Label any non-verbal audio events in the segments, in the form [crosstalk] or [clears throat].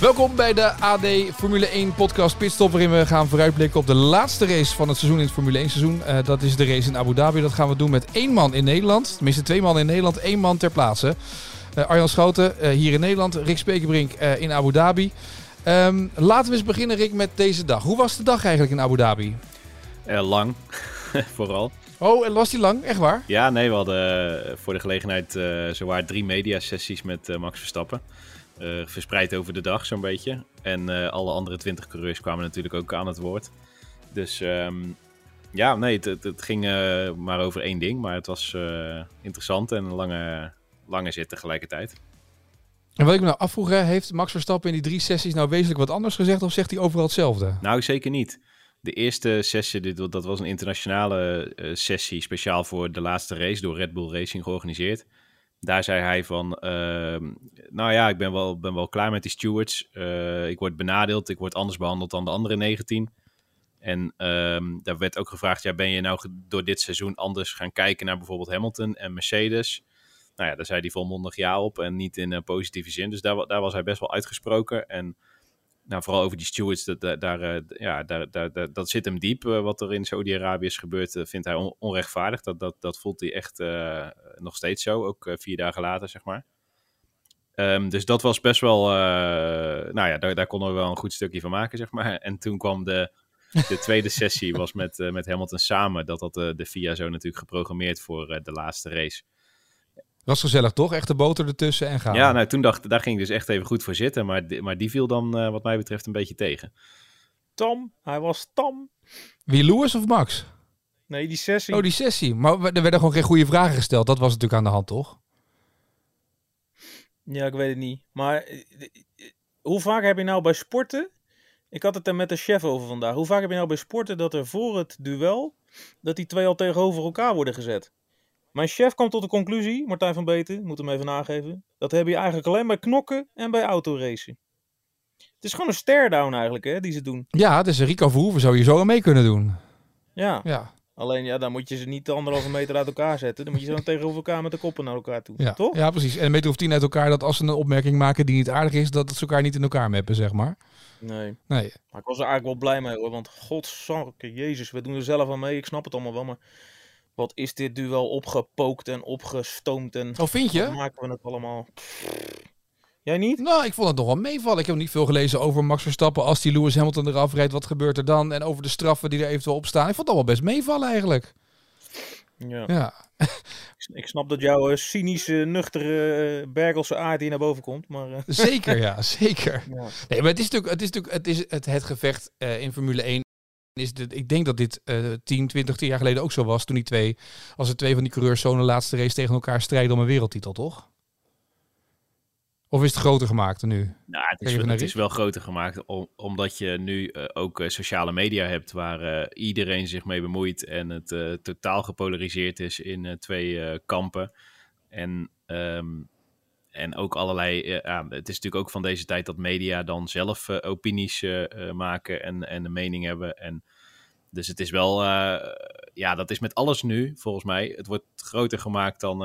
Welkom bij de AD Formule 1 podcast Pitstop, waarin we gaan vooruitblikken op de laatste race van het seizoen in het Formule 1 seizoen. Uh, dat is de race in Abu Dhabi. Dat gaan we doen met één man in Nederland. Tenminste, twee man in Nederland, één man ter plaatse. Uh, Arjan Schouten uh, hier in Nederland, Rick Spekerbrink in Abu Dhabi. Um, laten we eens beginnen, Rick, met deze dag. Hoe was de dag eigenlijk in Abu Dhabi? lang, [laughs] vooral. Oh, en was die lang? Echt waar? Ja, nee, we hadden voor de gelegenheid zowaar drie mediasessies met uh, Max Verstappen. Uh, verspreid over de dag zo'n beetje. En alle andere twintig coureurs kwamen natuurlijk ook aan het woord. Dus um, ja, nee, het, het, ging maar over één ding. Maar het was interessant en een lange, lange zit tegelijkertijd. En wat ik me nou afvroeg, heeft Max Verstappen in die drie sessies nou wezenlijk wat anders gezegd of zegt hij overal hetzelfde? Nou, zeker niet. De eerste sessie, dit, dat was een internationale sessie, speciaal voor de laatste race door Red Bull Racing georganiseerd. Daar zei hij van, uh, nou ja, ik ben wel, ben wel klaar met die stewards. Uh, ik word benadeeld, ik word anders behandeld dan de andere 19. En um, daar werd ook gevraagd, ja, ben je nou door dit seizoen anders gaan kijken naar bijvoorbeeld Hamilton en Mercedes? Nou ja, daar zei hij volmondig ja op en niet in uh, positieve zin. Dus daar, daar was hij best wel uitgesproken. En nou, vooral over die stewards, dat, daar, daar, ja, daar, daar, dat zit hem diep. Uh, wat er in Saudi-Arabië is gebeurd, uh, vindt hij on onrechtvaardig. Dat, dat, dat voelt hij echt nog steeds zo, ook vier dagen later, zeg maar. Um, dus dat was best wel, nou ja, daar, daar konden we wel een goed stukje van maken, zeg maar. En toen kwam de, de tweede sessie, was met, met Hamilton samen. Dat had de FIA zo natuurlijk geprogrammeerd voor de laatste race. Was gezellig toch? Echt de boter ertussen en gaan. Ja, nou toen dacht daar ging ik dus echt even goed voor zitten. Maar, maar die viel dan uh, wat mij betreft een beetje tegen. Tam, hij was tam. Wie, Lewis of Max? Nee, die sessie. Oh, die sessie. Maar er werden gewoon geen goede vragen gesteld. Dat was natuurlijk aan de hand, toch? Ja, ik weet het niet. Maar hoe vaak heb je nou bij sporten... Ik had het er met de chef over vandaag. Hoe vaak heb je nou bij sporten dat er voor het duel... dat die twee al tegenover elkaar worden gezet? Mijn chef kwam tot de conclusie, Martijn van Beten, moet hem even nageven. Dat heb je eigenlijk alleen bij knokken en bij autoracen. Het is gewoon een stare-down eigenlijk, hè, die ze doen. Ja, dus Rico Verhoeven zou je zo mee kunnen doen. Ja. ja. Alleen, ja, dan moet je ze niet anderhalve meter uit elkaar zetten. Dan moet je ze dan [laughs] tegenover elkaar met de koppen naar elkaar toe. Ja, toch? Ja, precies. En een meter of tien uit elkaar, dat als ze een opmerking maken die niet aardig is, dat ze elkaar niet in elkaar meppen, zeg maar. Nee. nee. Maar ik was er eigenlijk wel blij mee, hoor. Want godzorke, jezus, we doen er zelf aan mee. Ik snap het allemaal wel, maar wat is dit duel opgepookt en opgestoomd. En oh, vind je? maken we het allemaal. Jij niet? Nou, ik vond het nog wel meevallen. Ik heb niet veel gelezen over Max Verstappen. Als die Lewis Hamilton eraf rijdt, wat gebeurt er dan? En over de straffen die er eventueel op staan. Ik vond het allemaal best meevallen eigenlijk. Ja. ja. [laughs] ik snap dat jouw uh, cynische, nuchtere, uh, Bergelse aard hier naar boven komt. Maar, uh... Zeker, ja, [laughs] zeker. Ja. Nee, maar het is natuurlijk het, is natuurlijk, het, is het, het gevecht in Formule 1 is dit, ik denk dat dit uh, 10, 20 jaar geleden ook zo was. Toen die twee, als er twee van die coureurs zo in de laatste race tegen elkaar strijden om een wereldtitel, toch? Of is het groter gemaakt nu? Nou, het is, het is wel groter gemaakt om, omdat je nu uh, ook uh, sociale media hebt waar uh, iedereen zich mee bemoeit en het totaal gepolariseerd is in twee kampen. En um, en ook allerlei. Ja, het is natuurlijk ook van deze tijd dat media dan zelf uh, opinies uh, maken en, en een mening hebben. En dus het is wel. Uh, ja, dat is met alles nu, volgens mij. Het wordt groter gemaakt dan,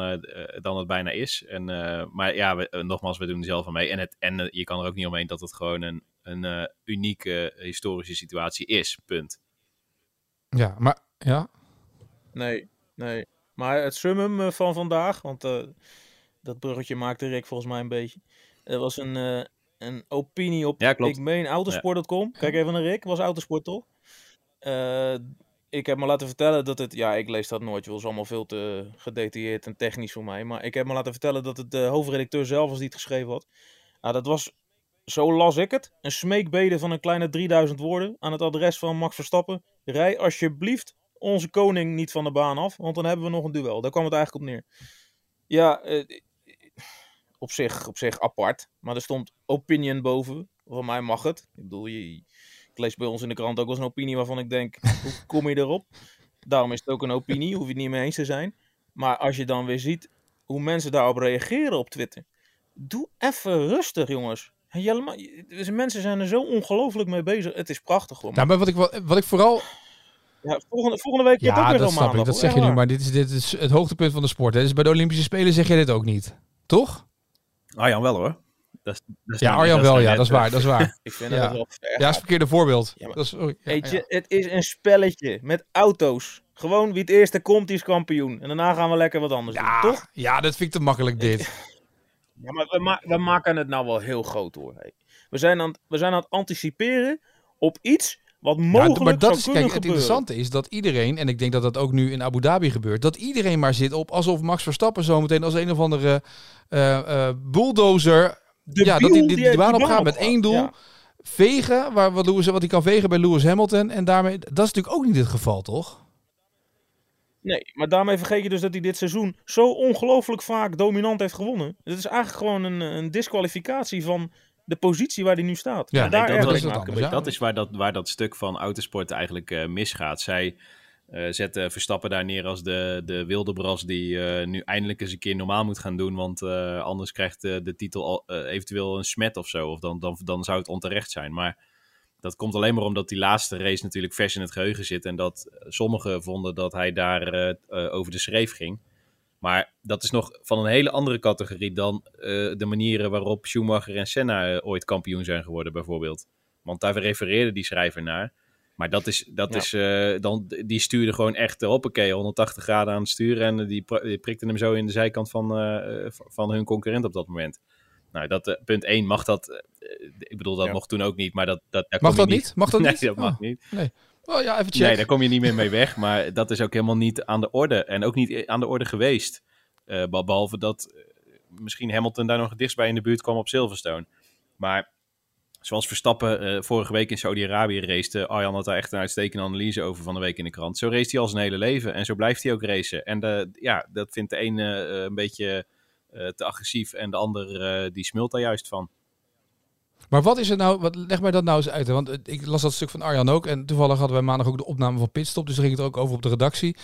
dan het bijna is. En, maar ja, we, nogmaals, we doen er zelf aan mee. En, het, en je kan er ook niet omheen dat het gewoon een, een unieke historische situatie is. Punt. Ja, maar ja. Nee, nee. Maar het summum van vandaag, want dat bruggetje maakte Rick volgens mij een beetje. Er was een, uh, een opinie op, ja, klopt. ik meen, autosport.com. Kijk even naar Rick, was autosport toch? Uh, ik heb me laten vertellen dat het, ja, ik lees dat nooit, het was allemaal veel te gedetailleerd en technisch voor mij. Maar ik heb me laten vertellen dat het de hoofdredacteur zelf was die het geschreven had. Nou, dat was, zo las ik het, een smeekbede van een kleine 3000 woorden aan het adres van Max Verstappen. Rij alsjeblieft onze koning niet van de baan af, want dan hebben we nog een duel. Daar kwam het eigenlijk op neer. Ja, op zich, op zich apart. Maar er stond opinion boven. Van mij mag het. Ik bedoel, je, ik lees bij ons in de krant ook wel eens een opinie waarvan ik denk, [laughs] hoe kom je erop? Daarom is het ook een opinie, hoef je het niet mee eens te zijn. Maar als je dan weer ziet hoe mensen daarop reageren op Twitter. Doe even rustig, jongens. Helemaal, mensen zijn er zo ongelooflijk mee bezig. Het is prachtig gewoon. Nou, maar wat ik, wat ik vooral ja, volgende, volgende week ja, ook dat snap ik. Dat zeg je nu, maar dit is, dit is het hoogtepunt van de sport. Hè? Dus bij de Olympische Spelen zeg je dit ook niet, toch? Arjan wel hoor. Dat is, ja, Arjan wel, ja, dat is waar, dat is waar. [laughs] ik vind ja. dat wel. Ja, is het verkeerde voorbeeld. Ja, dat is, oh, weet je, het is een spelletje met auto's. Gewoon wie het eerste komt, die is kampioen. En daarna gaan we lekker wat anders doen, toch? Ja, dat vind ik te makkelijk dit. [laughs] ja, maar we, ma we, maken het nou wel heel groot hoor. Hey. We, zijn aan, we zijn aan het anticiperen op iets wat mogelijk ja, maar dat is, kijk, Het interessante is dat iedereen, en ik denk dat dat ook nu in Abu Dhabi gebeurt, dat iedereen maar zit op alsof Max Verstappen zometeen als een of andere uh, uh, bulldozer, ja, dat hij die, die, baan op gaat met één doel. Vegen, waar, wat, Lewis, wat hij kan vegen bij Lewis Hamilton. En daarmee, dat is natuurlijk ook niet het geval, toch? Nee, maar daarmee vergeet je dus dat hij dit seizoen zo ongelooflijk vaak dominant heeft gewonnen. Het is eigenlijk gewoon een, een disqualificatie van de positie waar hij nu staat. Ja, daar dat, is dat is waar dat, waar dat stuk van autosport eigenlijk uh, misgaat. Zij uh, zetten Verstappen daar neer als de, de wilde bras die uh, nu eindelijk eens een keer normaal moet gaan doen. Want anders krijgt de titel al, eventueel een smet of zo. Of dan, dan, dan zou het onterecht zijn. Maar dat komt alleen maar omdat die laatste race natuurlijk vers in het geheugen zit. En dat sommigen vonden dat hij daar over de schreef ging. Maar dat is nog van een hele andere categorie dan uh, de manieren waarop Schumacher en Senna uh, ooit kampioen zijn geworden, bijvoorbeeld. Want daar refereerde die schrijver naar. Maar dat is, dat is uh, dan, die stuurde gewoon echt, hoppakee, 180 graden aan het sturen. En die, die prikte hem zo in de zijkant van, van hun concurrent op dat moment. Nou, dat, punt 1 mag dat. ik bedoel, dat mocht toen ook niet, maar dat. dat mag dat niet? Mag dat [laughs] nee, niet? dat mag oh, niet. Nee. Oh ja, even check. Nee, daar kom je niet meer mee weg. Maar dat is ook helemaal niet aan de orde. En ook niet aan de orde geweest. Uh, behalve dat uh, misschien Hamilton daar nog dichtst bij in de buurt kwam op Silverstone. Maar zoals Verstappen uh, vorige week in Saudi-Arabië race, Arjan had daar echt een uitstekende analyse over van de week in de krant. Zo race hij al zijn hele leven en zo blijft hij ook racen. En ja, dat vindt de een een beetje te agressief en de ander die smult daar juist van. Maar wat is het nou, wat, leg mij dat nou eens uit. Hè? Want ik las dat stuk van Arjan ook. En toevallig hadden wij maandag ook de opname van Pitstop. Dus daar ging het ook over op de redactie.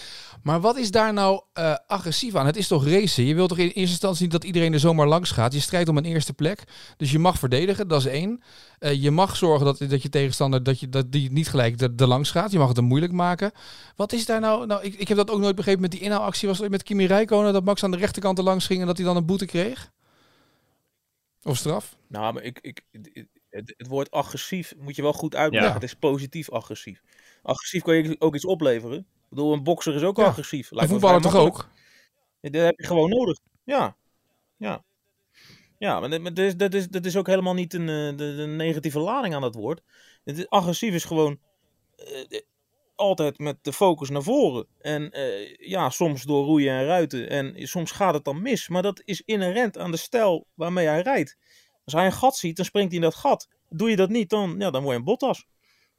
Maar wat is daar nou uh, agressief aan? Het is toch racen? Je wilt toch in eerste instantie niet dat iedereen er zomaar langs gaat? Je strijdt om een eerste plek. Dus je mag verdedigen, dat is één. Uh, je mag zorgen dat, dat je tegenstander dat je, dat die niet gelijk er, er langs gaat. Je mag het hem moeilijk maken. Wat is daar nou... nou ik, ik heb dat ook nooit begrepen met die inhaalactie. Was het met Kimi Räikkönen dat Max aan de rechterkant er langs ging... en dat hij dan een boete kreeg? Of straf? Nou, maar ik, ik, het, het woord agressief moet je wel goed uitleggen. Het is positief agressief. Agressief kan je ook iets opleveren. Ik bedoel, een bokser is ook agressief. Lijkt een voetballer toch ook? Dat heb je gewoon nodig. Ja. Ja. Ja, maar dat is, dat is, dat is ook helemaal niet een, eh, negatieve lading aan dat woord. Het is, agressief is gewoon uh, altijd met de focus naar voren. En uh, ja, soms door roeien en ruiten. En soms gaat het dan mis. Maar dat is inherent aan de stijl waarmee hij rijdt. Als hij een gat ziet, dan springt hij in dat gat. Doe je dat niet, dan, ja, dan word je een Bottas.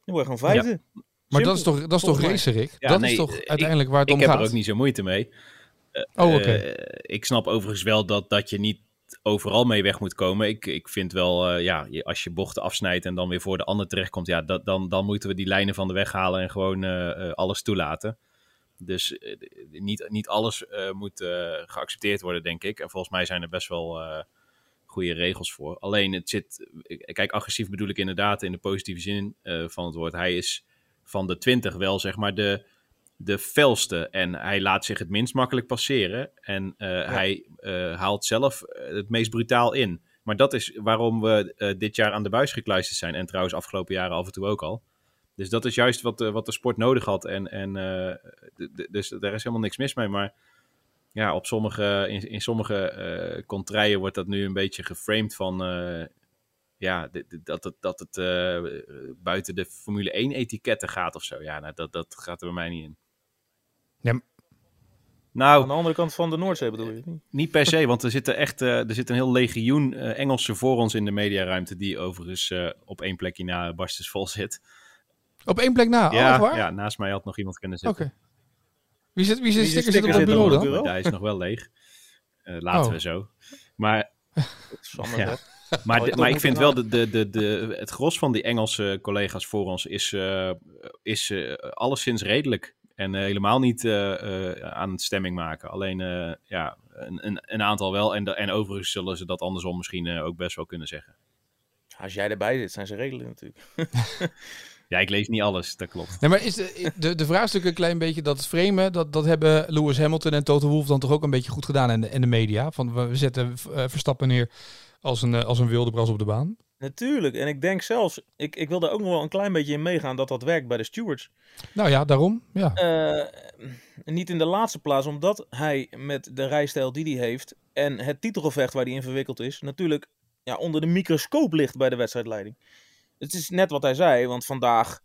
Dan word je gewoon vijfde. Maar dat is toch, dat is toch racer, Rick? dat is toch uiteindelijk waar het om gaat? Ik heb er ook niet zo moeite mee. Uh, oh, oké. Uh, ik snap overigens wel dat, dat je niet overal mee weg moet komen. Ik, ik vind wel, uh, ja, als je bochten afsnijdt en dan weer voor de ander terechtkomt, ja, dat, dan, dan moeten we die lijnen van de weg halen en gewoon alles toelaten. Dus niet, niet alles moet geaccepteerd worden, denk ik. En volgens mij zijn er best wel goede regels voor. Alleen het zit, kijk, agressief bedoel ik inderdaad in de positieve zin van het woord. Hij is van de 20 wel zeg maar de, de felste en hij laat zich het minst makkelijk passeren. En uh, ja. hij uh, haalt zelf het meest brutaal in. Maar dat is waarom we dit jaar aan de buis gekluisterd zijn. En trouwens afgelopen jaren af en toe ook al. Dus dat is juist wat, wat de sport nodig had. En, en dus daar is helemaal niks mis mee. Maar ja, op sommige, in, in sommige contraien wordt dat nu een beetje geframed van ja, dat het, dat het uh, buiten de Formule 1 etiketten gaat of zo. Ja, nou, dat, dat gaat er bij mij niet in. Ja. Nou, aan de andere kant van de Noordzee bedoel je? Niet, niet per se, want er zit, echt, er zit een heel legioen Engelsen voor ons in de mediaruimte, die overigens op één plekje na barstens vol zit. Op één plek na? Ja, oh, ja naast mij had nog iemand kunnen zitten. Oké. Wie zit, wie zit, wie sticker, sticker zit op het bureau dan? Hij is nog wel leeg. Uh, laten oh. we zo. Maar... Ja. maar, maar ik vind wel, de, de, de, de, het gros van die Engelse collega's voor ons is, uh, is uh, alleszins redelijk. En uh, helemaal niet aan het stemming maken. Alleen ja, een, een, een, aantal wel. En, de, en overigens zullen ze dat andersom misschien ook best wel kunnen zeggen. Als jij erbij zit, zijn ze redelijk natuurlijk. [laughs] Ja, ik lees niet alles, dat klopt. Nee, maar is de, de, de vraagstuk een klein beetje dat het framen, dat, dat hebben Lewis Hamilton en Toto Wolff dan toch ook een beetje goed gedaan in de, in de media? Van we zetten Verstappen neer als een, als een wilde bras op de baan. Natuurlijk, en ik denk zelfs, ik, ik wil daar ook nog wel een klein beetje in meegaan dat dat werkt bij de stewards. Nou ja, daarom. Ja. Uh, niet in de laatste plaats, omdat hij met de rijstijl die hij heeft en het titelgevecht waar hij in verwikkeld is, natuurlijk ja, onder de microscoop ligt bij de wedstrijdleiding het is net wat hij zei, want vandaag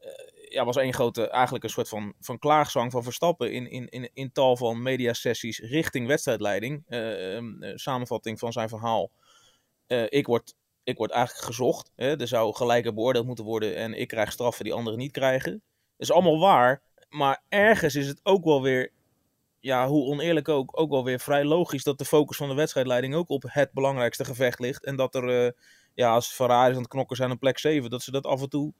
uh, ja, was één grote, eigenlijk een soort van, van klaagzang van Verstappen in, in, in, in tal van mediasessies richting wedstrijdleiding. Uh, samenvatting van zijn verhaal. ik, word, ik word eigenlijk gezocht. Hè? Er zou gelijker beoordeeld moeten worden en ik krijg straffen die anderen niet krijgen. Dat is allemaal waar, maar ergens is het ook wel weer ja, hoe oneerlijk ook, ook wel weer vrij logisch dat de focus van de wedstrijdleiding ook op het belangrijkste gevecht ligt. En dat er ja, als Ferraris aan het knokken zijn op plek 7, dat ze dat af en toe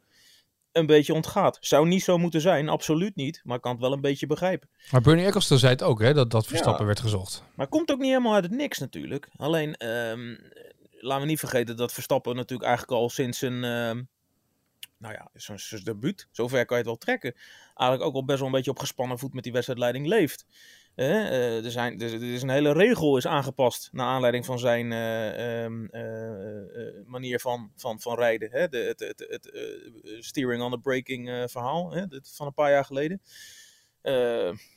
een beetje ontgaat. Zou niet zo moeten zijn, absoluut niet. Maar ik kan het wel een beetje begrijpen. Maar Bernie Eccleston zei het ook, hè, dat, dat Verstappen werd gezocht. Maar het komt ook niet helemaal uit het niks natuurlijk. Alleen, um, laten we niet vergeten dat Verstappen natuurlijk eigenlijk al sinds zijn... Um, nou ja, zijn debuut, zover kan je het wel trekken. Eigenlijk ook al best wel een beetje op gespannen voet met die wedstrijdleiding leeft. Uh, er, zijn, er, is een hele regel is aangepast naar aanleiding van zijn uh, uh, manier van, van, van rijden. Hè? De, het het, het steering on the braking verhaal hè? van een paar jaar geleden.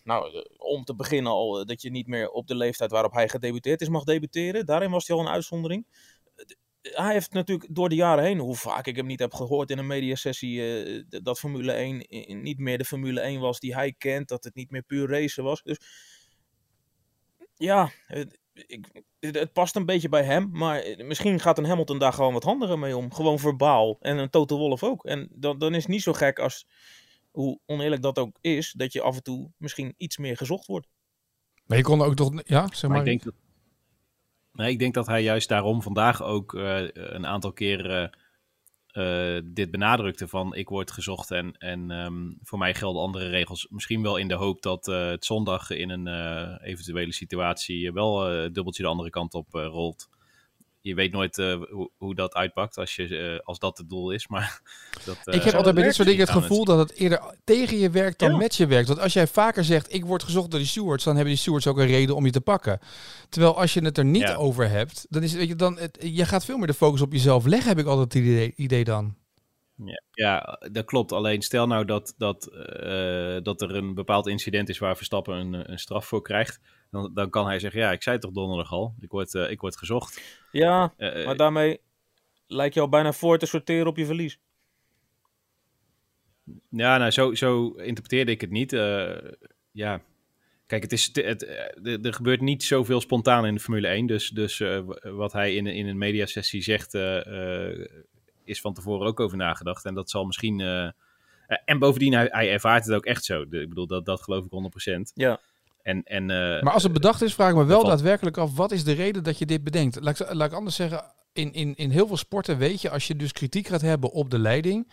nou, om te beginnen al dat je niet meer op de leeftijd waarop hij gedebuteerd is mag debuteren. Daarin was hij al een uitzondering. Hij heeft natuurlijk door de jaren heen, hoe vaak ik hem niet heb gehoord in een mediasessie, dat Formule 1 niet meer de Formule 1 was die hij kent, dat het niet meer puur racen was. Dus ja, het, ik, het, past een beetje bij hem. Maar misschien gaat een Hamilton daar gewoon wat handiger mee om. Gewoon verbaal. En een Toto Wolff ook. En dan, dan is het niet zo gek als, hoe oneerlijk dat ook is, dat je af en toe misschien iets meer gezocht wordt. Maar je kon ook toch, ja, zeg maar. maar ik, denk dat, nee, ik denk dat hij juist daarom vandaag ook uh, een aantal keren uh, dit benadrukte van ik word gezocht en, en um, voor mij gelden andere regels. Misschien wel in de hoop dat het zondag in een eventuele situatie wel dubbeltje de andere kant op rolt je weet nooit uh, hoe, hoe, dat uitpakt als, je, uh, als dat het doel is. Maar [laughs] dat, uh, ik heb altijd bij dit soort dingen het gevoel dat het eerder tegen je werkt dan ja. met je werkt. Want als jij vaker zegt, ik word gezocht door die stewards, dan hebben die stewards ook een reden om je te pakken. Terwijl als je het er niet ja. over hebt, dan is het, weet je, dan, het, je gaat veel meer de focus op jezelf leggen, heb ik altijd het idee, idee dan. Ja, ja, dat klopt. Alleen stel nou dat, dat, uh, dat er een bepaald incident is waar Verstappen een, een straf voor krijgt. Dan, dan kan hij zeggen, ja, ik zei toch donderdag al, ik word, uh, ik word gezocht. Ja, uh, maar daarmee lijkt je al bijna voor te sorteren op je verlies. Ja, nou, zo, zo interpreteerde ik het niet. ja, kijk, het is, het, er gebeurt niet zoveel spontaan in de Formule 1. Dus, dus wat hij in, in een mediasessie zegt is van tevoren ook over nagedacht. En dat zal misschien. En bovendien, hij, hij, ervaart het ook echt zo. Ik bedoel, dat, dat geloof ik 100%. Ja. En, en, uh, maar als het bedacht is, vraag ik me wel daadwerkelijk af: wat is de reden dat je dit bedenkt? Laat ik, laat ik anders zeggen: in, in, in heel veel sporten weet je, als je dus kritiek gaat hebben op de leiding.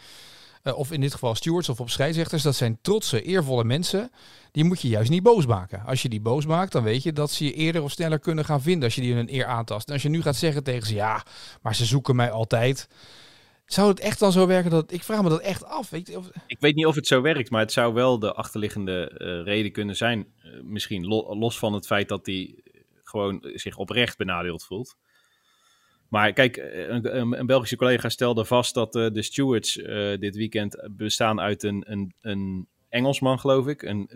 Uh, of in dit geval stewards of op scheidsrechters, dat zijn trotse, eervolle mensen. Die moet je juist niet boos maken. Als je die boos maakt, dan weet je dat ze je eerder of sneller kunnen gaan vinden als je die een eer aantast. En als je nu gaat zeggen tegen ze, ja, maar ze zoeken mij altijd. Zou het echt dan zo werken dat ik vraag me dat echt af? Of... Ik weet niet of het zo werkt, maar het zou wel de achterliggende uh, reden kunnen zijn. Uh, misschien lo los van het feit dat hij gewoon zich oprecht benadeeld voelt. Maar kijk, een, een, Belgische collega stelde vast dat de stewards dit weekend bestaan uit een, een, een Engelsman, geloof ik, een,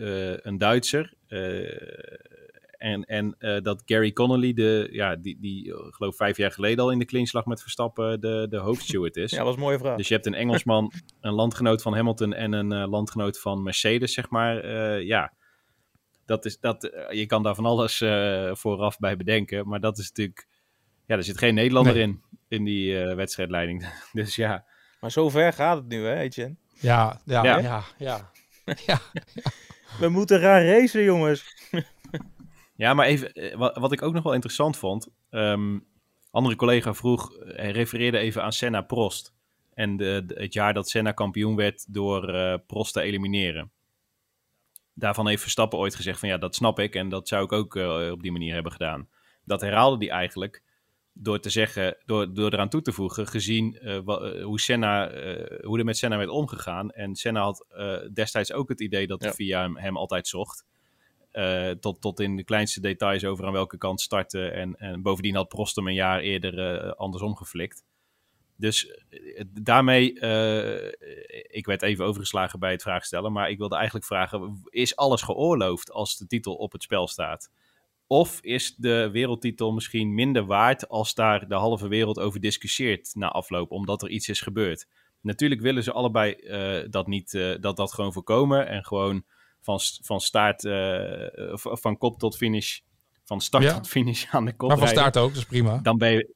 een Duitser en, en uh, dat Gary Connolly, de, ja, die, die uh, geloof vijf jaar geleden al in de clinch lag met Verstappen, de, de hoofdsteward is. [laughs] ja, dat was een mooie vraag. Dus je hebt een Engelsman, een landgenoot van Hamilton en een uh, landgenoot van Mercedes, zeg maar. ja, dat is, dat, je kan daar van alles vooraf bij bedenken. Maar dat is natuurlijk, ja, er zit geen Nederlander nee. in, in die wedstrijdleiding. [laughs] dus ja. Maar zover gaat het nu, hè, Etienne? Ja, ja, ja. ja, ja. [laughs] ja. We moeten gaan racen, jongens. Ja, maar even, wat, wat ik ook nog wel interessant vond. Um, andere collega vroeg, hij refereerde even aan Senna Prost. En de, het jaar dat Senna kampioen werd door uh, Prost te elimineren. Daarvan heeft Verstappen ooit gezegd van ja, dat snap ik en dat zou ik ook uh, op die manier hebben gedaan. Dat herhaalde hij eigenlijk door te zeggen, door, door eraan toe te voegen, gezien uh, hoe, Senna, hoe er met Senna werd omgegaan. En Senna had destijds ook het idee dat ja. via hem, hem altijd zocht. Tot, tot in de kleinste details over aan welke kant starten. En, en bovendien had Prost hem een jaar eerder andersom geflikt. Dus eh, daarmee, uh, ik werd even overgeslagen bij het vraagstellen, maar ik wilde eigenlijk vragen, is alles geoorloofd als de titel op het spel staat? Of is de wereldtitel misschien minder waard als daar de halve wereld over discussieert na afloop, omdat er iets is gebeurd? Natuurlijk willen ze allebei uh, dat niet, dat dat gewoon voorkomen en gewoon van, van start, van kop tot finish, van start ja. tot finish aan de kop Maar van rijden. start ook, dat is prima. Dan ben je,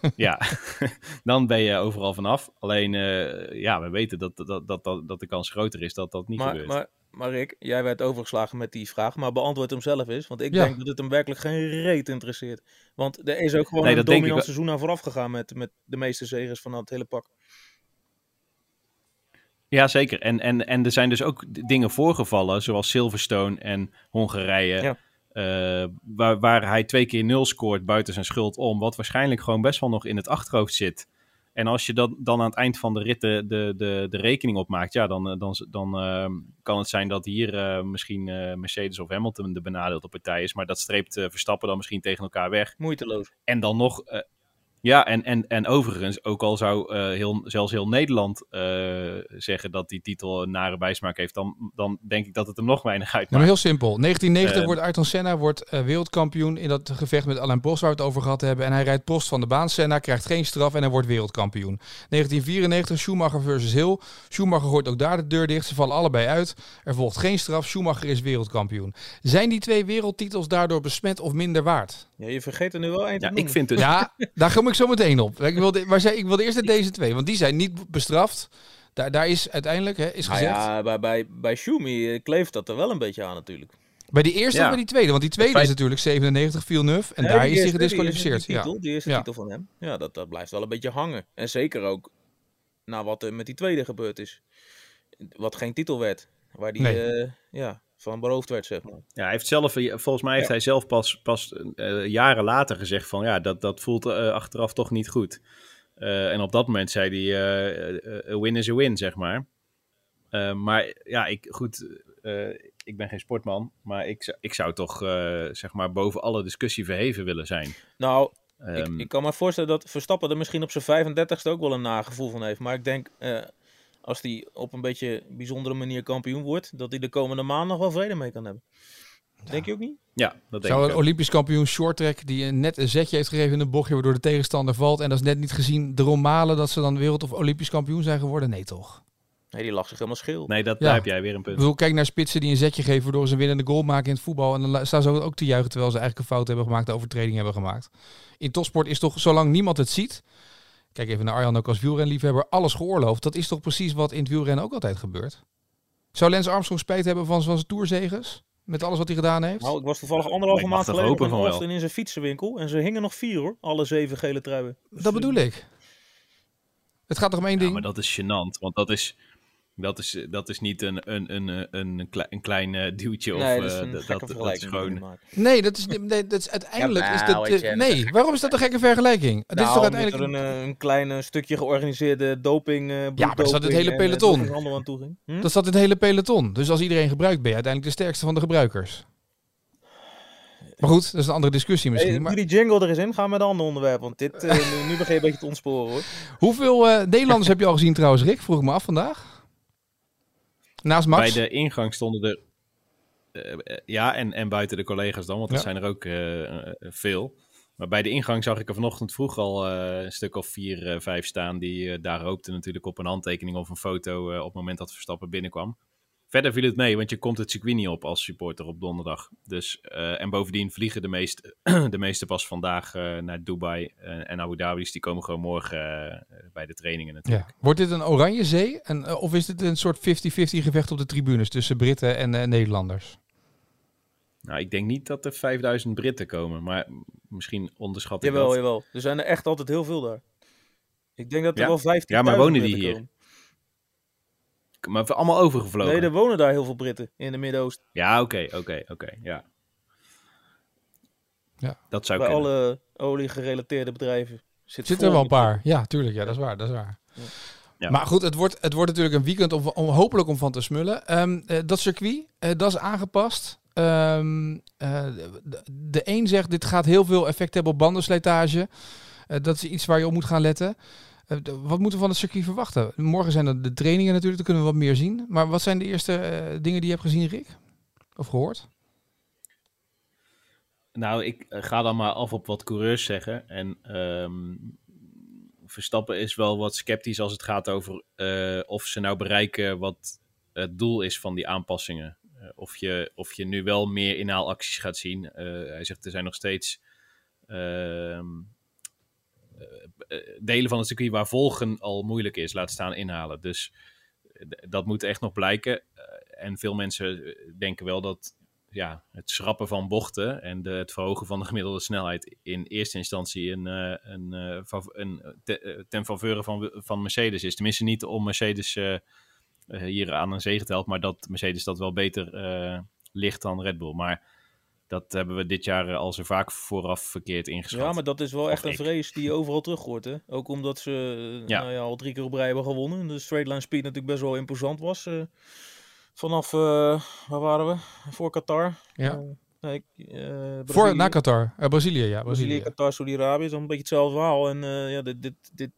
[laughs] ja, [laughs] dan ben je overal vanaf. Alleen, uh, ja, we weten dat, dat, dat, dat, dat de kans groter is dat dat niet maar, gebeurt. Maar, maar Rick, jij werd overgeslagen met die vraag, maar beantwoord hem zelf eens. Want ik ja. denk dat het hem werkelijk geen reet interesseert. Want er is ook gewoon nee, een dominant seizoen aan vooraf gegaan met, met de meeste zegers van het hele pak. Ja, zeker. En, en, en er zijn dus ook dingen voorgevallen, zoals Silverstone en Hongarije. Ja. Uh, waar, waar hij twee keer nul scoort buiten zijn schuld om. Wat waarschijnlijk gewoon best wel nog in het achterhoofd zit. En als je dat dan aan het eind van de ritten de, de, de rekening opmaakt, ja, dan, dan, dan uh, kan het zijn dat hier uh, misschien Mercedes of Hamilton de benadeelde partij is. Maar dat streept Verstappen dan misschien tegen elkaar weg. Moeiteloos. En dan nog, ja, en, en, en overigens, ook al zou uh, heel, zelfs heel Nederland uh, zeggen dat die titel een nare bijsmaak heeft, dan, dan denk ik dat het hem nog weinig uitmaakt. Nou, heel simpel. 1990 uh, wordt Ayrton Senna wordt, wereldkampioen in dat gevecht met Alain Prost waar we het over gehad hebben. En hij rijdt Prost van de baan. Senna krijgt geen straf en hij wordt wereldkampioen. 1994 Schumacher versus Hill. Schumacher gooit ook daar de deur dicht. Ze vallen allebei uit. Er volgt geen straf. Schumacher is wereldkampioen. Zijn die twee wereldtitels daardoor besmet of minder waard? Ja, je vergeet er nu wel één te ja, ik vind het. Ja, daar kom ik zo meteen op. Ik wilde, maar zei, ik wilde eerst deze twee, want die zijn niet bestraft. Daar, daar is uiteindelijk hè, is gezegd. Nou ja, bij, bij, bij Schumi kleeft dat er wel een beetje aan natuurlijk. Bij die eerste ja. of bij die tweede? Want die tweede feit... is natuurlijk 97 Villeneuve en ja, daar is hij gedisqualificeerd. Die, titel, ja. die eerste titel van hem. Ja, dat, dat blijft wel een beetje hangen. En zeker ook na wat er met die tweede gebeurd is. Wat geen titel werd. Waar die nee. uh, ja, van beroofd werd, zeg maar. Ja, hij heeft zelf, volgens mij heeft ja. hij zelf pas, pas uh, jaren later gezegd van ja, dat, dat voelt uh, achteraf toch niet goed. Uh, en op dat moment zei hij, a win is a win, zeg maar. maar ja, ik, goed, ik ben geen sportman, maar ik, ik zou toch, zeg maar, boven alle discussie verheven willen zijn. Nou, um, ik, ik, kan me voorstellen dat Verstappen er misschien op zijn 35ste ook wel een nagevoel van heeft. Maar ik denk, als hij op een beetje bijzondere manier kampioen wordt, dat hij de komende maand nog wel vrede mee kan hebben. Ja. Denk je ook niet? Ja, dat denk Zou ik een ook. Olympisch kampioen shorttrack die net een zetje heeft gegeven in een bochtje waardoor de tegenstander valt en dat is net niet gezien erom malen dat ze dan wereld of Olympisch kampioen zijn geworden? Nee toch? Nee, die lag zich helemaal schil. Nee, dat, ja. daar heb jij weer een punt. Ik bedoel, kijk naar spitsen die een zetje geven waardoor ze een winnende goal maken in het voetbal en dan staan ze ook te juichen terwijl ze eigenlijk een fout hebben gemaakt, een overtreding hebben gemaakt. In topsport is toch, zolang niemand het ziet, Kijk even naar Arjan ook als wielrenliefhebber. Alles geoorloofd. Dat is toch precies wat in het wielrennen ook altijd gebeurt? Zou Lance Armstrong spijt hebben van, zijn toerzegers? Met alles wat hij gedaan heeft? Nou, ik was toevallig anderhalve maand geleden een Austin in zijn fietsenwinkel. En ze hingen nog vier hoor. Alle zeven gele truien. Dus dat bedoel ik. Het gaat toch om één ja, ding? maar dat is gênant. Want dat is... Dat is, dat is niet een, een, een, een, een, klein, een klein uh, duwtje. Nee, of, dat is, dat, dat, dat is gewoon. Nee, dat is, nee, dat is uiteindelijk. Ja, is nou, dat, je, nee, waarom is dat een gekke vergelijking? Nou, Dit is toch uiteindelijk. Er een, een klein stukje georganiseerde doping. Uh, ja, maar dat zat het hele peloton. En, aan toe ging. Hm? Dat zat het hele peloton. Dus als iedereen gebruikt, ben je uiteindelijk de sterkste van de gebruikers. Maar goed, dat is een andere discussie misschien. Hey, maar... die jingle er eens in, gaan we met een ander onderwerp. Want dit, uh, nu, nu begin je een beetje te ontsporen hoor. [laughs] Hoeveel uh, Nederlanders heb je al gezien trouwens, Rick? Vroeg ik me af vandaag. Naast Max? Bij de ingang stonden er... Uh, ja, en, en buiten de collega's dan, want er ja. zijn er ook veel. Maar bij de ingang zag ik er vanochtend vroeg al een stuk of vier, vijf staan... die daar hoopten natuurlijk op een handtekening of een foto op het moment dat Verstappen binnenkwam. Verder viel het mee, want je komt het circuit niet op als supporter op donderdag. Dus, uh, en bovendien vliegen de meeste, [clears throat] de meeste pas vandaag uh, naar Dubai uh, en Abu Dhabi's. Die komen gewoon morgen bij de trainingen natuurlijk. Ja. Wordt dit een oranje zee? En, of is dit een soort 50-50 gevecht op de tribunes tussen Britten en Nederlanders? Nou, ik denk niet dat er 5000 Britten komen, maar misschien onderschat ik Jawel, dat. jawel. Er zijn er echt altijd heel veel daar. Ik denk dat er Ja? wel 15 Ja, maar wonen die hier? Komen. Maar we allemaal overgevlogen. Nee, er wonen daar heel veel Britten in de Midden-Oosten. Ja, oké, oké, oké, ja. Ja. Dat zou Bij kunnen. alle olie-gerelateerde bedrijven. Zit, Zitten er wel een paar. Ja, tuurlijk. Ja, dat is waar. Dat is waar. Ja. Maar goed, het wordt, het wordt natuurlijk een weekend om, om hopelijk om van te smullen. Ehm, eh, dat circuit, eh, dat is aangepast. Ehm, eh, de, de een zegt dit gaat heel veel effect hebben op bandenslijtage. Eh, dat is iets waar je op moet gaan letten. Eh, wat moeten we van het circuit verwachten? Morgen zijn er de trainingen natuurlijk, dan kunnen we wat meer zien. Maar wat zijn de eerste eh, dingen die je hebt gezien, Rick? Of gehoord? Nou, ik eh, ga dan maar af op wat coureurs zeggen. En ehm, Verstappen is wel wat sceptisch als het gaat over of ze nou bereiken wat het doel is van die aanpassingen. Of, je, of je nu wel meer inhaalacties gaat zien. Hij zegt er zijn nog steeds ehm, eh, eh, delen van het circuit waar volgen al moeilijk is, laat staan inhalen. Dus eh, dat moet echt nog blijken. Eh, en veel mensen eh, denken wel dat ja, het schrappen van bochten en de, het verhogen van de gemiddelde snelheid in eerste instantie een, eh, een, eh, een, te- eh, ten faveur van, van Mercedes is. Tenminste niet om Mercedes eh, eh, hier aan een zege telt, maar dat Mercedes dat wel beter eh, ligt dan Red Bull. Maar dat hebben we dit jaar eh, al zo vaak vooraf verkeerd ingeschat. Ja, maar dat is wel Of echt een ik. vrees die je overal terug hoort. Hè? Ook omdat ze eh, Ja. Nou ja, al drie keer op rij hebben gewonnen. En de straight line speed natuurlijk best wel imposant was. eh, vanaf, eh, waar waren we? Voor Qatar. Ja. Nee, eh, Voor, na Qatar. Brazilië, ja. Brazilië, Brazilië. Qatar, Saudi-Arabië. een beetje hetzelfde verhaal. En eh, ja, dit, dit, dit,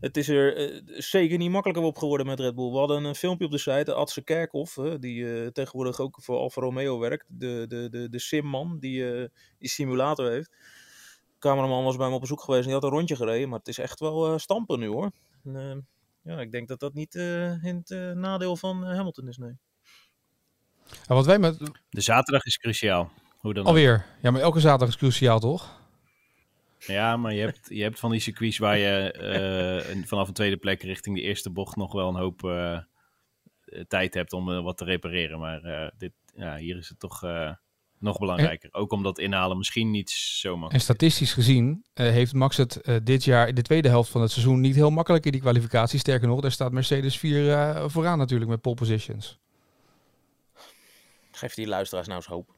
het is er eh, zeker niet makkelijker op geworden met Red Bull. We hadden een filmpje op de site, Adse Kerkhoff, hè, die eh, tegenwoordig ook voor Alfa Romeo werkt. De, de, de, de simman die eh, die simulator heeft. De cameraman was bij me op bezoek geweest en die had een rondje gereden. Maar het is echt wel eh, stampen nu hoor. En, eh, ja, ik denk dat dat niet eh, in het eh, nadeel van eh, Hamilton is, nee. Ja, wat wij met, De zaterdag is cruciaal. Hoe dan alweer. Ja, maar elke zaterdag is cruciaal, toch? Ja, maar je hebt, je hebt van die circuits waar je eh, een- vanaf een tweede plek richting de eerste bocht nog wel een hoop eh, tijd hebt om eh, wat te repareren. Maar eh, dit, ja, hier is het toch eh, nog belangrijker. Ook omdat inhalen misschien niet zo En makkelijk. statistisch gezien eh, heeft Max het eh, dit jaar in de tweede helft van het seizoen niet heel makkelijk in die kwalificatie. Sterker nog, daar staat Mercedes 4 eh, vooraan natuurlijk met pole positions. Geef die luisteraars nou eens hoop.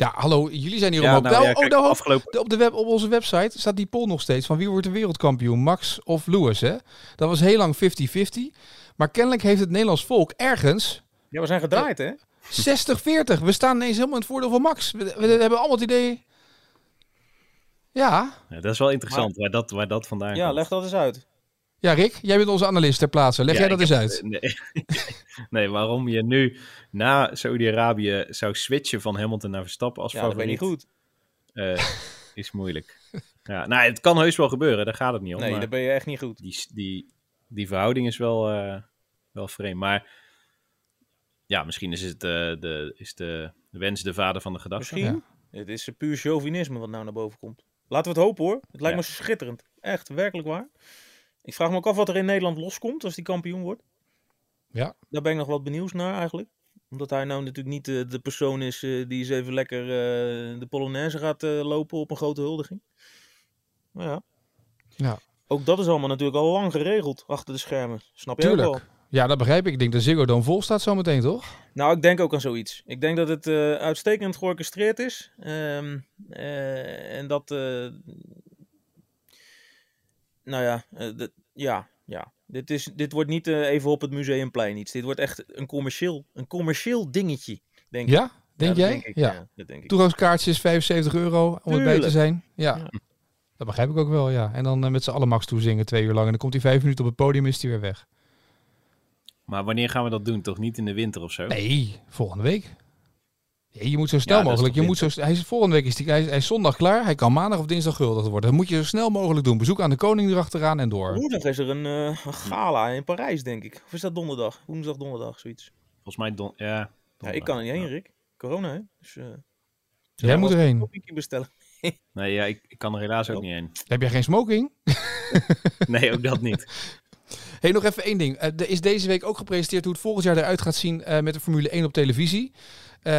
Ja, hallo, jullie zijn hier Ja, om ook. nou, Nou, ja, oh, nou, afgelopen, op, de web, op onze website staat die poll nog steeds van wie wordt de wereldkampioen, Max of Lewis. Hè? Dat was heel lang 50-50. Maar kennelijk heeft het Nederlands volk ergens Ja, we zijn gedraaid hè? 60-40. We staan ineens helemaal in het voordeel van Max. We, we hebben allemaal het idee... Ja, ja, dat is wel interessant waar, dat, waar dat vandaan Ja, komt. leg dat eens uit. Ja, Rick, jij bent onze analist ter plaatse. Leg Ja, jij dat eens heb- uit. [laughs] Nee, [laughs] nee, waarom je nu na Saudi-Arabië zou switchen van Hamilton naar Verstappen als Ja, dat ben je favoriet, niet goed. eh, is moeilijk. Ja, nou, het kan heus wel gebeuren, daar gaat het niet om. Nee, dan ben je echt niet goed. die, die, die verhouding is wel, eh, wel vreemd. Maar ja, misschien is, het, eh, de, is de, de wens de vader van de gedachte. Misschien. Het is puur chauvinisme wat nou naar boven komt. Laten we het hopen hoor. Het lijkt Ja. me schitterend. Echt, werkelijk waar. Ik vraag me ook af wat er in Nederland loskomt als die kampioen wordt. Ja. Daar ben ik nog wat benieuwd naar eigenlijk. Omdat hij nou natuurlijk niet eh, de persoon is eh, die eens even lekker eh, de Polonaise gaat lopen op een grote huldiging. Maar ja. Ja. Ook dat is allemaal natuurlijk al lang geregeld achter de schermen. Snap je ook wel? Tuurlijk. Ja, dat begrijp ik. Ik denk dat Ziggo dan vol staat zometeen, toch? Nou, ik denk ook aan zoiets. Ik denk dat het uitstekend georchestreerd is. Ehm, eh, en dat. Nou ja, eh, ja, ja. Dit, is, dit wordt niet eh, even op het museumplein iets. Dit wordt echt een commercieel, een commercieel dingetje. Denk ik. Ja? Denk Ja, dat jij? Denk ik, ja. ja. dat denk ik. Toegangskaartjes 75 euro om erbij te Tuurlijk. zijn. Ja. Ja. Dat begrijp ik ook wel, ja. En dan eh, met z'n allen Max toezingen twee uur lang. En dan komt hij vijf minuten op het podium en is hij weer weg. Maar wanneer gaan we dat doen? Toch niet in de winter of zo? Nee, volgende week. Je moet zo snel Ja, mogelijk. Je moet zo, hij is, volgende week is hij, hij, is, hij is zondag klaar. Hij kan maandag of dinsdag guldig worden. Dat moet je zo snel mogelijk doen. Bezoek aan de koning erachteraan en door. Woensdag is er een, eh, een gala in Parijs, denk ik. Of is dat donderdag? Woensdag, donderdag, zoiets. Volgens mij, don ja. Ja, ik kan er niet heen, Ja. Rick. Corona, hè? Dus, eh Jij moet een erheen. bestellen. [laughs] Nee, ja, ik, ik kan er helaas ook Oh. niet heen. Heb jij geen smoking? [laughs] [laughs] Nee, ook dat niet. Hey, nog even één ding. Uh, er is deze week ook gepresenteerd hoe het volgend jaar eruit gaat zien met de Formule 1 op televisie. Uh,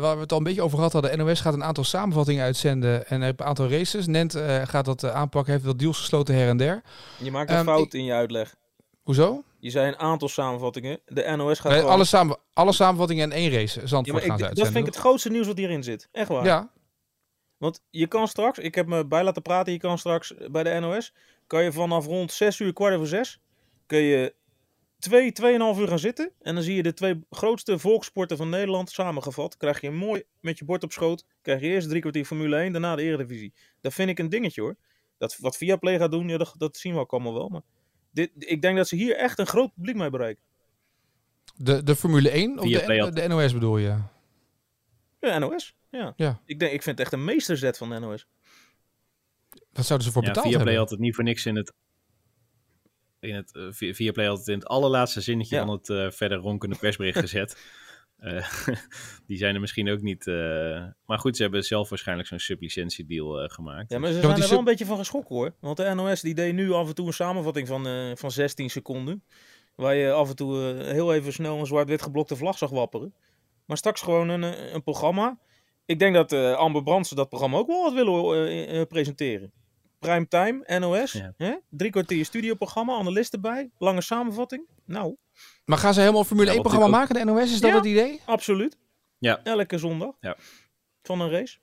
waar we het al een beetje over gehad hadden. NOS gaat een aantal samenvattingen uitzenden en een aantal races. Nent gaat dat aanpakken, heeft wat deals gesloten her en der. Je maakt een um, fout ik... in je uitleg. Hoezo? Je zei een aantal samenvattingen. De NOS gaat nee, alle, samen, alle samenvattingen in één race. Zandvoort ja, ik, ze Dat vind ik het grootste nieuws wat hierin zit. Echt waar. Ja. Want je kan straks, ik heb me bij laten praten, je kan straks bij de NOS, kan je vanaf rond 6 uur, kwart over 6, kun je 2, twee, 2,5 uur gaan zitten. En dan zie je de twee grootste volkssporten van Nederland samengevat. Krijg je mooi met je bord op schoot. Krijg je eerst drie kwartier Formule 1, daarna de Eredivisie. Dat vind ik een dingetje hoor. Dat, wat Viaplay gaat doen, ja, dat, dat zien we ook allemaal wel. Maar dit, ik denk dat ze hier echt een groot publiek mee bereiken. De, de Formule 1 of de, de, NOS bedoel je? Ja, NOS. Ja. ja. Ik, denk, ik vind het echt een meesterzet van de NOS. Wat zouden ze voor ja, betaald Viaplay hebben? had het niet voor niks in het in het uh, Viaplay had het in het allerlaatste zinnetje Ja. van het eh, verder ronkende persbericht [laughs] gezet. Eh, [laughs] die zijn er misschien ook niet. eh, maar goed, ze hebben zelf waarschijnlijk zo'n sublicentiedeal eh, gemaakt. Ja, maar ze want zijn er wel een beetje van geschrokken hoor. Want de NOS die deed nu af en toe een samenvatting van, eh, van 16 seconden. Waar je af en toe eh, heel even snel een zwart-wit geblokte vlag zag wapperen. Maar straks gewoon een, eh, een programma. Ik denk dat eh, Amber Brandsen dat programma ook wel wat willen eh, eh, presenteren. Primetime, NOS, Ja. hè? drie kwartier studioprogramma, analisten bij, lange samenvatting. Nou, Maar gaan ze helemaal Formule Ja, 1 wat programma natuurlijk maken, de NOS? Is dat het idee? absoluut. Ja. Elke zondag. Ja. Van een race.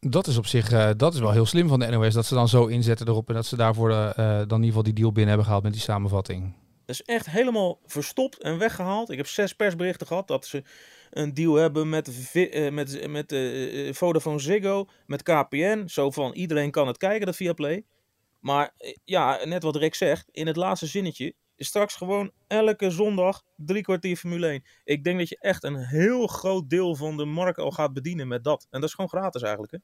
Dat is op zich eh, dat is wel heel slim van de NOS. Dat ze dan zo inzetten erop en dat ze daarvoor eh, eh, dan in ieder geval die deal binnen hebben gehaald met die samenvatting. Dat is echt helemaal verstopt en weggehaald. Ik heb zes persberichten gehad dat ze een deal hebben met, Vi- eh, met, met eh, eh, Vodafone Ziggo, met KPN. Zo van iedereen kan het kijken, dat Viaplay. Maar eh, ja, net wat Rick zegt, in het laatste zinnetje straks gewoon elke zondag drie kwartier Formule 1. Ik denk dat je echt een heel groot deel van de markt al gaat bedienen met dat. En dat is gewoon gratis eigenlijk. Hè?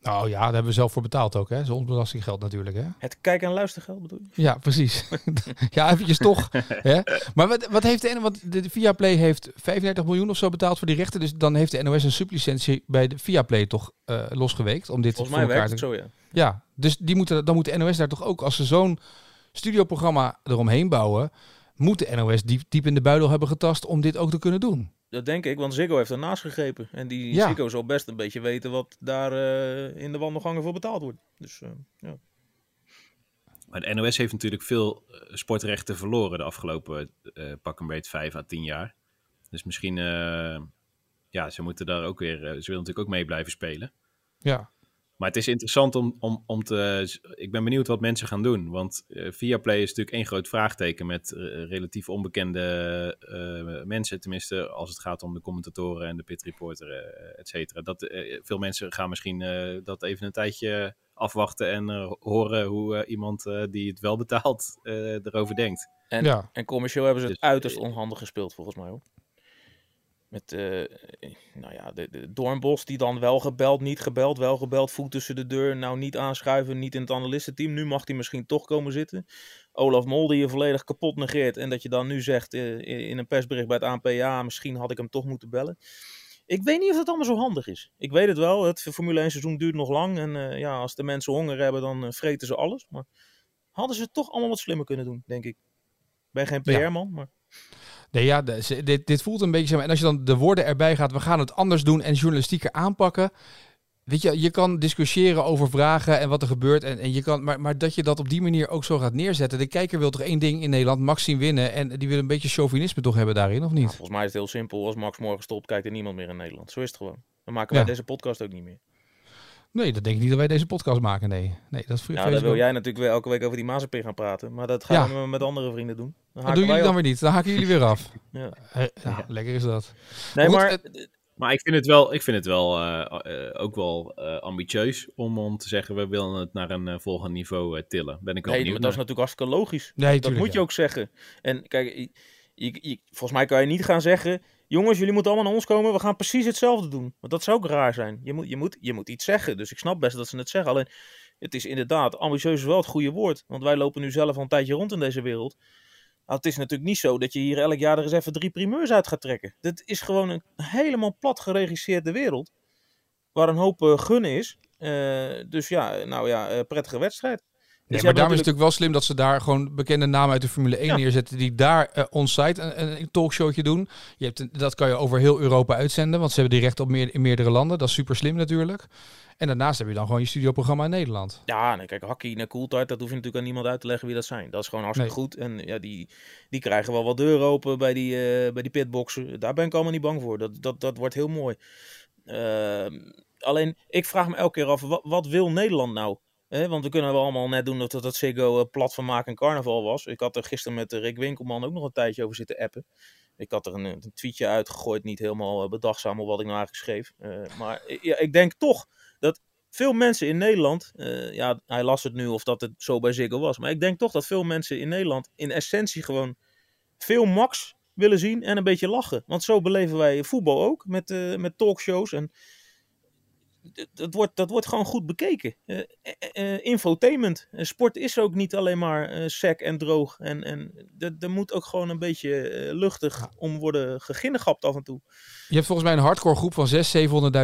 Nou ja, daar hebben we zelf voor betaald ook, hè? Is ons belastinggeld natuurlijk, hè? Het kijk- en luistergeld bedoel je? Ja, precies. [laughs] ja, eventjes toch. hè? [laughs] Maar wat, wat heeft de, N- want de, de Viaplay heeft 35 miljoen of zo betaald voor die rechten. Dus dan heeft de NOS een sublicentie bij de Viaplay toch eh, losgeweekt om dit Volgens voor mij elkaar werkt het zo, ja. Ja, dus die moeten, dan moet de NOS daar toch ook, als ze zo'n studioprogramma eromheen bouwen, moet de NOS diep, diep in de buidel hebben getast om dit ook te kunnen doen. Dat denk ik, want Ziggo heeft ernaast gegrepen. En die Ja. Ziggo zal best een beetje weten wat daar eh, in de wandelgangen voor betaald wordt. Dus eh, ja. Maar de NOS heeft natuurlijk veel eh, sportrechten verloren de afgelopen eh pak een beetje vijf à tien jaar. Dus misschien, eh, ja, ze moeten daar ook weer, ze willen natuurlijk ook mee blijven spelen. Ja, Maar het is interessant om, om, om te. Ik ben benieuwd wat mensen gaan doen. Want eh Viaplay is natuurlijk één groot vraagteken met eh, relatief onbekende eh, mensen. Tenminste, als het gaat om de commentatoren en de pit reporter, et cetera. Dat, veel mensen gaan misschien eh, dat even een tijdje afwachten en eh, horen hoe iemand eh, die het wel betaalt eh, erover denkt. En, Ja. en commercieel hebben ze het Dus, uiterst onhandig gespeeld, volgens mij hoor. Met, eh, nou ja, de, de Doornbos die dan wel gebeld, niet gebeld, wel gebeld, voet tussen de deur. Nou, niet aanschuiven, niet in het analistenteam. Nu mag hij misschien toch komen zitten. Olaf Mol die je volledig kapot negeert. En dat je dan nu zegt eh, in een persbericht bij het ANP, ja, misschien had ik hem toch moeten bellen. Ik weet niet of dat allemaal zo handig is. Ik weet het wel, het Formule 1 seizoen duurt nog lang. En eh, ja, als de mensen honger hebben, dan vreten ze alles. Maar hadden ze het toch allemaal wat slimmer kunnen doen, denk ik. Ik ben geen Ja. PR-man, maar... Nee, ja, dit, dit voelt een beetje... zeg maar, En als je dan de woorden erbij gaat, we gaan het anders doen en journalistieker aanpakken. Weet je, je kan discussiëren over vragen en wat er gebeurt. En, en je kan, maar, maar dat je dat op die manier ook zo gaat neerzetten. De kijker wil toch één ding in Nederland, Max zien winnen. En die wil een beetje chauvinisme toch hebben daarin, of Nou, niet? volgens mij is het heel simpel. Als Max morgen stopt, kijkt er niemand meer in Nederland. Zo is het gewoon. Dan maken wij Ja. deze podcast ook niet meer. Nee, dat denk ik niet dat wij deze podcast maken, nee. Nee, dat is Ja, ik dan wil ook. jij natuurlijk weer elke week over die Mazepin gaan praten. Maar dat gaan Ja. we met andere vrienden doen. Dan Dat doen jullie dan op. weer niet. Dan haken jullie weer af. [laughs] Ja. Eh, ja, lekker is dat. Nee, Goed, maar Maar ik vind het wel, ik vind het wel eh, eh, ook wel eh, ambitieus om, om te zeggen, we willen het naar een eh, volgend niveau eh, tillen. Ben ik wel nee, maar dat is natuurlijk hartstikke logisch. Nee, dat tuurlijk, moet je ook zeggen. En kijk, je, je- je- volgens mij kan je niet gaan zeggen... Jongens, jullie moeten allemaal naar ons komen. We gaan precies hetzelfde doen. Want dat zou ook raar zijn. Je moet, je moet, je moet iets zeggen. Dus ik snap best dat ze het zeggen. Alleen, het is inderdaad... Ambitieus wel het goede woord. Want wij lopen nu zelf al een tijdje rond in deze wereld. Nou, het is natuurlijk niet zo dat je hier elk jaar er eens even drie primeurs uit gaat trekken. Dit is gewoon een helemaal plat geregisseerde wereld. Waar een hoop eh, gunnen is. Eh, dus ja, nou ja, eh, prettige wedstrijd. Dus maar daarom is het natuurlijk wel slim dat ze daar gewoon bekende namen uit de Formule 1 neerzetten. Die daar uh, on-site een, een, talkshowtje doen. Je hebt, dat kan je over heel Europa uitzenden. Want ze hebben die recht op meer, in meerdere landen. Dat is super slim natuurlijk. En daarnaast heb je dan gewoon je studioprogramma in Nederland. Ja, nee, kijk, Hakkie en Cooltart, dat hoef je natuurlijk aan niemand uit te leggen wie dat zijn. Dat is gewoon hartstikke goed. En ja, die, die krijgen wel wat deuren open bij die, uh, bij die pitboxen. Daar ben ik allemaal niet bang voor. Dat, dat, dat wordt heel mooi. Uh, alleen, ik vraag me elke keer af, wat, wat wil Nederland nou? Want we kunnen wel allemaal net doen dat dat Ziggo uh, plat van maken en carnaval was. Ik had er gisteren met Rick Winkelman ook nog een tijdje over zitten appen. Ik had er een, een tweetje uitgegooid, niet helemaal bedachtzaam op wat ik nou eigenlijk schreef. maar ja, ik denk toch dat veel mensen in Nederland, ja, hij las het nu of dat het zo bij Ziggo was, maar ik denk toch dat veel mensen in Nederland in essentie gewoon veel max willen zien en een beetje lachen. Want zo beleven wij voetbal ook met, met talkshows en dat wordt, dat wordt gewoon goed bekeken. Uh, uh, infotainment. sport is ook niet alleen maar sec en droog. En, en er moet ook gewoon een beetje luchtig om worden geginnegapt af en toe. Je hebt volgens mij een hardcore groep van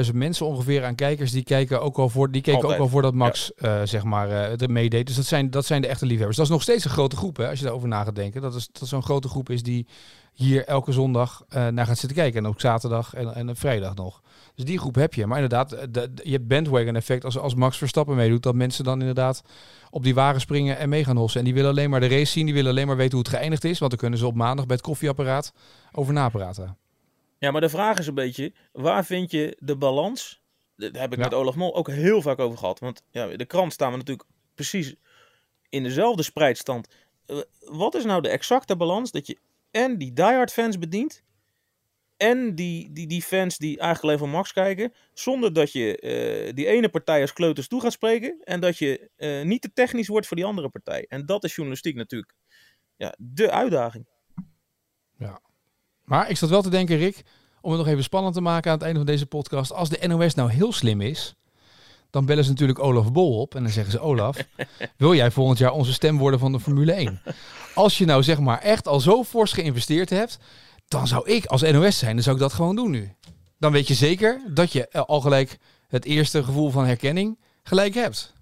600.000, 700.000 mensen ongeveer aan kijkers. Die, kijken ook al voor, die keken ook al voordat Max ja. zeg maar er meedeed. Dus dat zijn, dat zijn de echte liefhebbers. Dat is nog steeds een grote groep hè, als je daarover na gaat denken. Dat, is, dat zo'n grote groep is die hier elke zondag naar gaat zitten kijken. En ook zaterdag en, en vrijdag nog. Dus die groep heb je. Maar inderdaad, de, je hebt bandwagon effect als, als Max Verstappen meedoet. Dat mensen dan inderdaad op die wagen springen en mee gaan hossen. En die willen alleen maar de race zien. Die willen alleen maar weten hoe het geëindigd is. Want dan kunnen ze op maandag bij het koffieapparaat over napraten. Ja, maar de vraag is een beetje, waar vind je de balans? Daar heb ik ja. met Olaf Mol ook heel vaak over gehad. Want ja, de krant staan we natuurlijk precies in dezelfde spreidstand. Wat is nou de exacte balans dat je en die diehard fans bedient en die, die, die fans die eigenlijk alleen van Max kijken, zonder dat je uh, die ene partij als kleuters toe gaat spreken en dat je uh, niet te technisch wordt voor die andere partij. En dat is journalistiek natuurlijk ja, de uitdaging. Ja, maar ik zat wel te denken, Rick, om het nog even spannend te maken aan het einde van deze podcast. Als de NOS nou heel slim is, dan bellen ze natuurlijk Olaf Bol op en dan zeggen ze: Olaf, [laughs] wil jij volgend jaar onze stem worden van de Formule 1? Als je nou zeg maar echt al zo fors geïnvesteerd hebt, dan zou ik als NOS zijn, dan zou ik dat gewoon doen nu. Dan weet je zeker dat je al gelijk het eerste gevoel van herkenning gelijk hebt.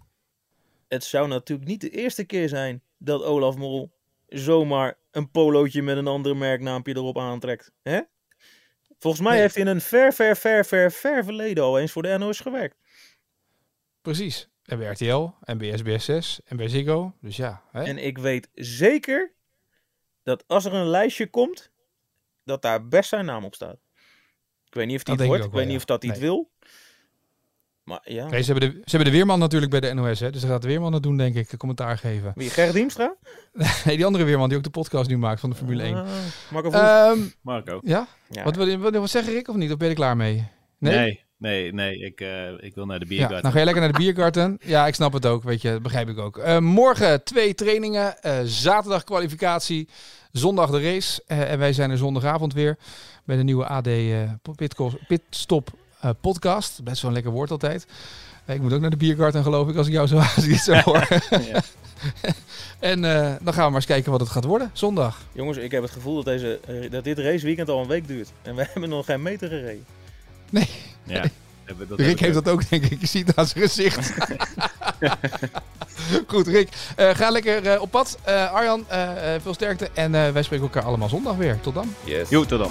Het zou natuurlijk niet de eerste keer zijn dat Olaf Mol zomaar een polootje met een andere merknaampje erop aantrekt. Hè? Volgens mij heeft hij in een ver, ver, ver, ver, ver verleden al eens voor de NOS gewerkt. Precies. En bij RTL, en bij SBS6, en bij Ziggo. Dus ja. Hè? En ik weet zeker dat als er een lijstje komt dat daar best zijn naam op staat. Ik weet niet of die het wordt. Ik, weet niet of dat hij het wil. Maar ja. Nee, ze, hebben de, ze hebben de Weerman natuurlijk bij de NOS. Hè? Dus daar gaat de Weerman het doen, denk ik. Commentaar geven. Wie? Gerrit Diemstra? [laughs] nee, die andere Weerman die ook de podcast nu maakt van de Formule 1. Uh, ah, Marco um, Marco. Ja? ja. Wat, wat, wat, wat zeg ik of niet? Of ben je er klaar mee? Nee? Nee, nee, nee ik, uh, ik wil naar de biergarten. Ja, nou ga je lekker naar de biergarten. ja, ik snap het ook, weet je, dat begrijp ik ook. Uh, morgen twee trainingen, uh, zaterdag kwalificatie, zondag de race. en wij zijn er zondagavond weer bij de nieuwe AD Pitstop podcast. Best wel een lekker woord altijd. ik moet ook naar de biergarten, geloof ik, als ik jou zo, [laughs] als ik zo hoor. [laughs] [laughs] en dan gaan we maar eens kijken wat het gaat worden, zondag. Jongens, ik heb het gevoel dat, deze, dat dit raceweekend al een week duurt. En we hebben nog geen meter gereden. Nee. Ja. Dat Rick heeft dat ook, denk ik. Je ziet het aan zijn gezicht. [laughs] Goed, Rick. Uh, ga lekker uh, op pad. Uh, Arjan, veel sterkte. En wij spreken elkaar allemaal zondag weer. Tot dan. Yes. Jo, tot dan.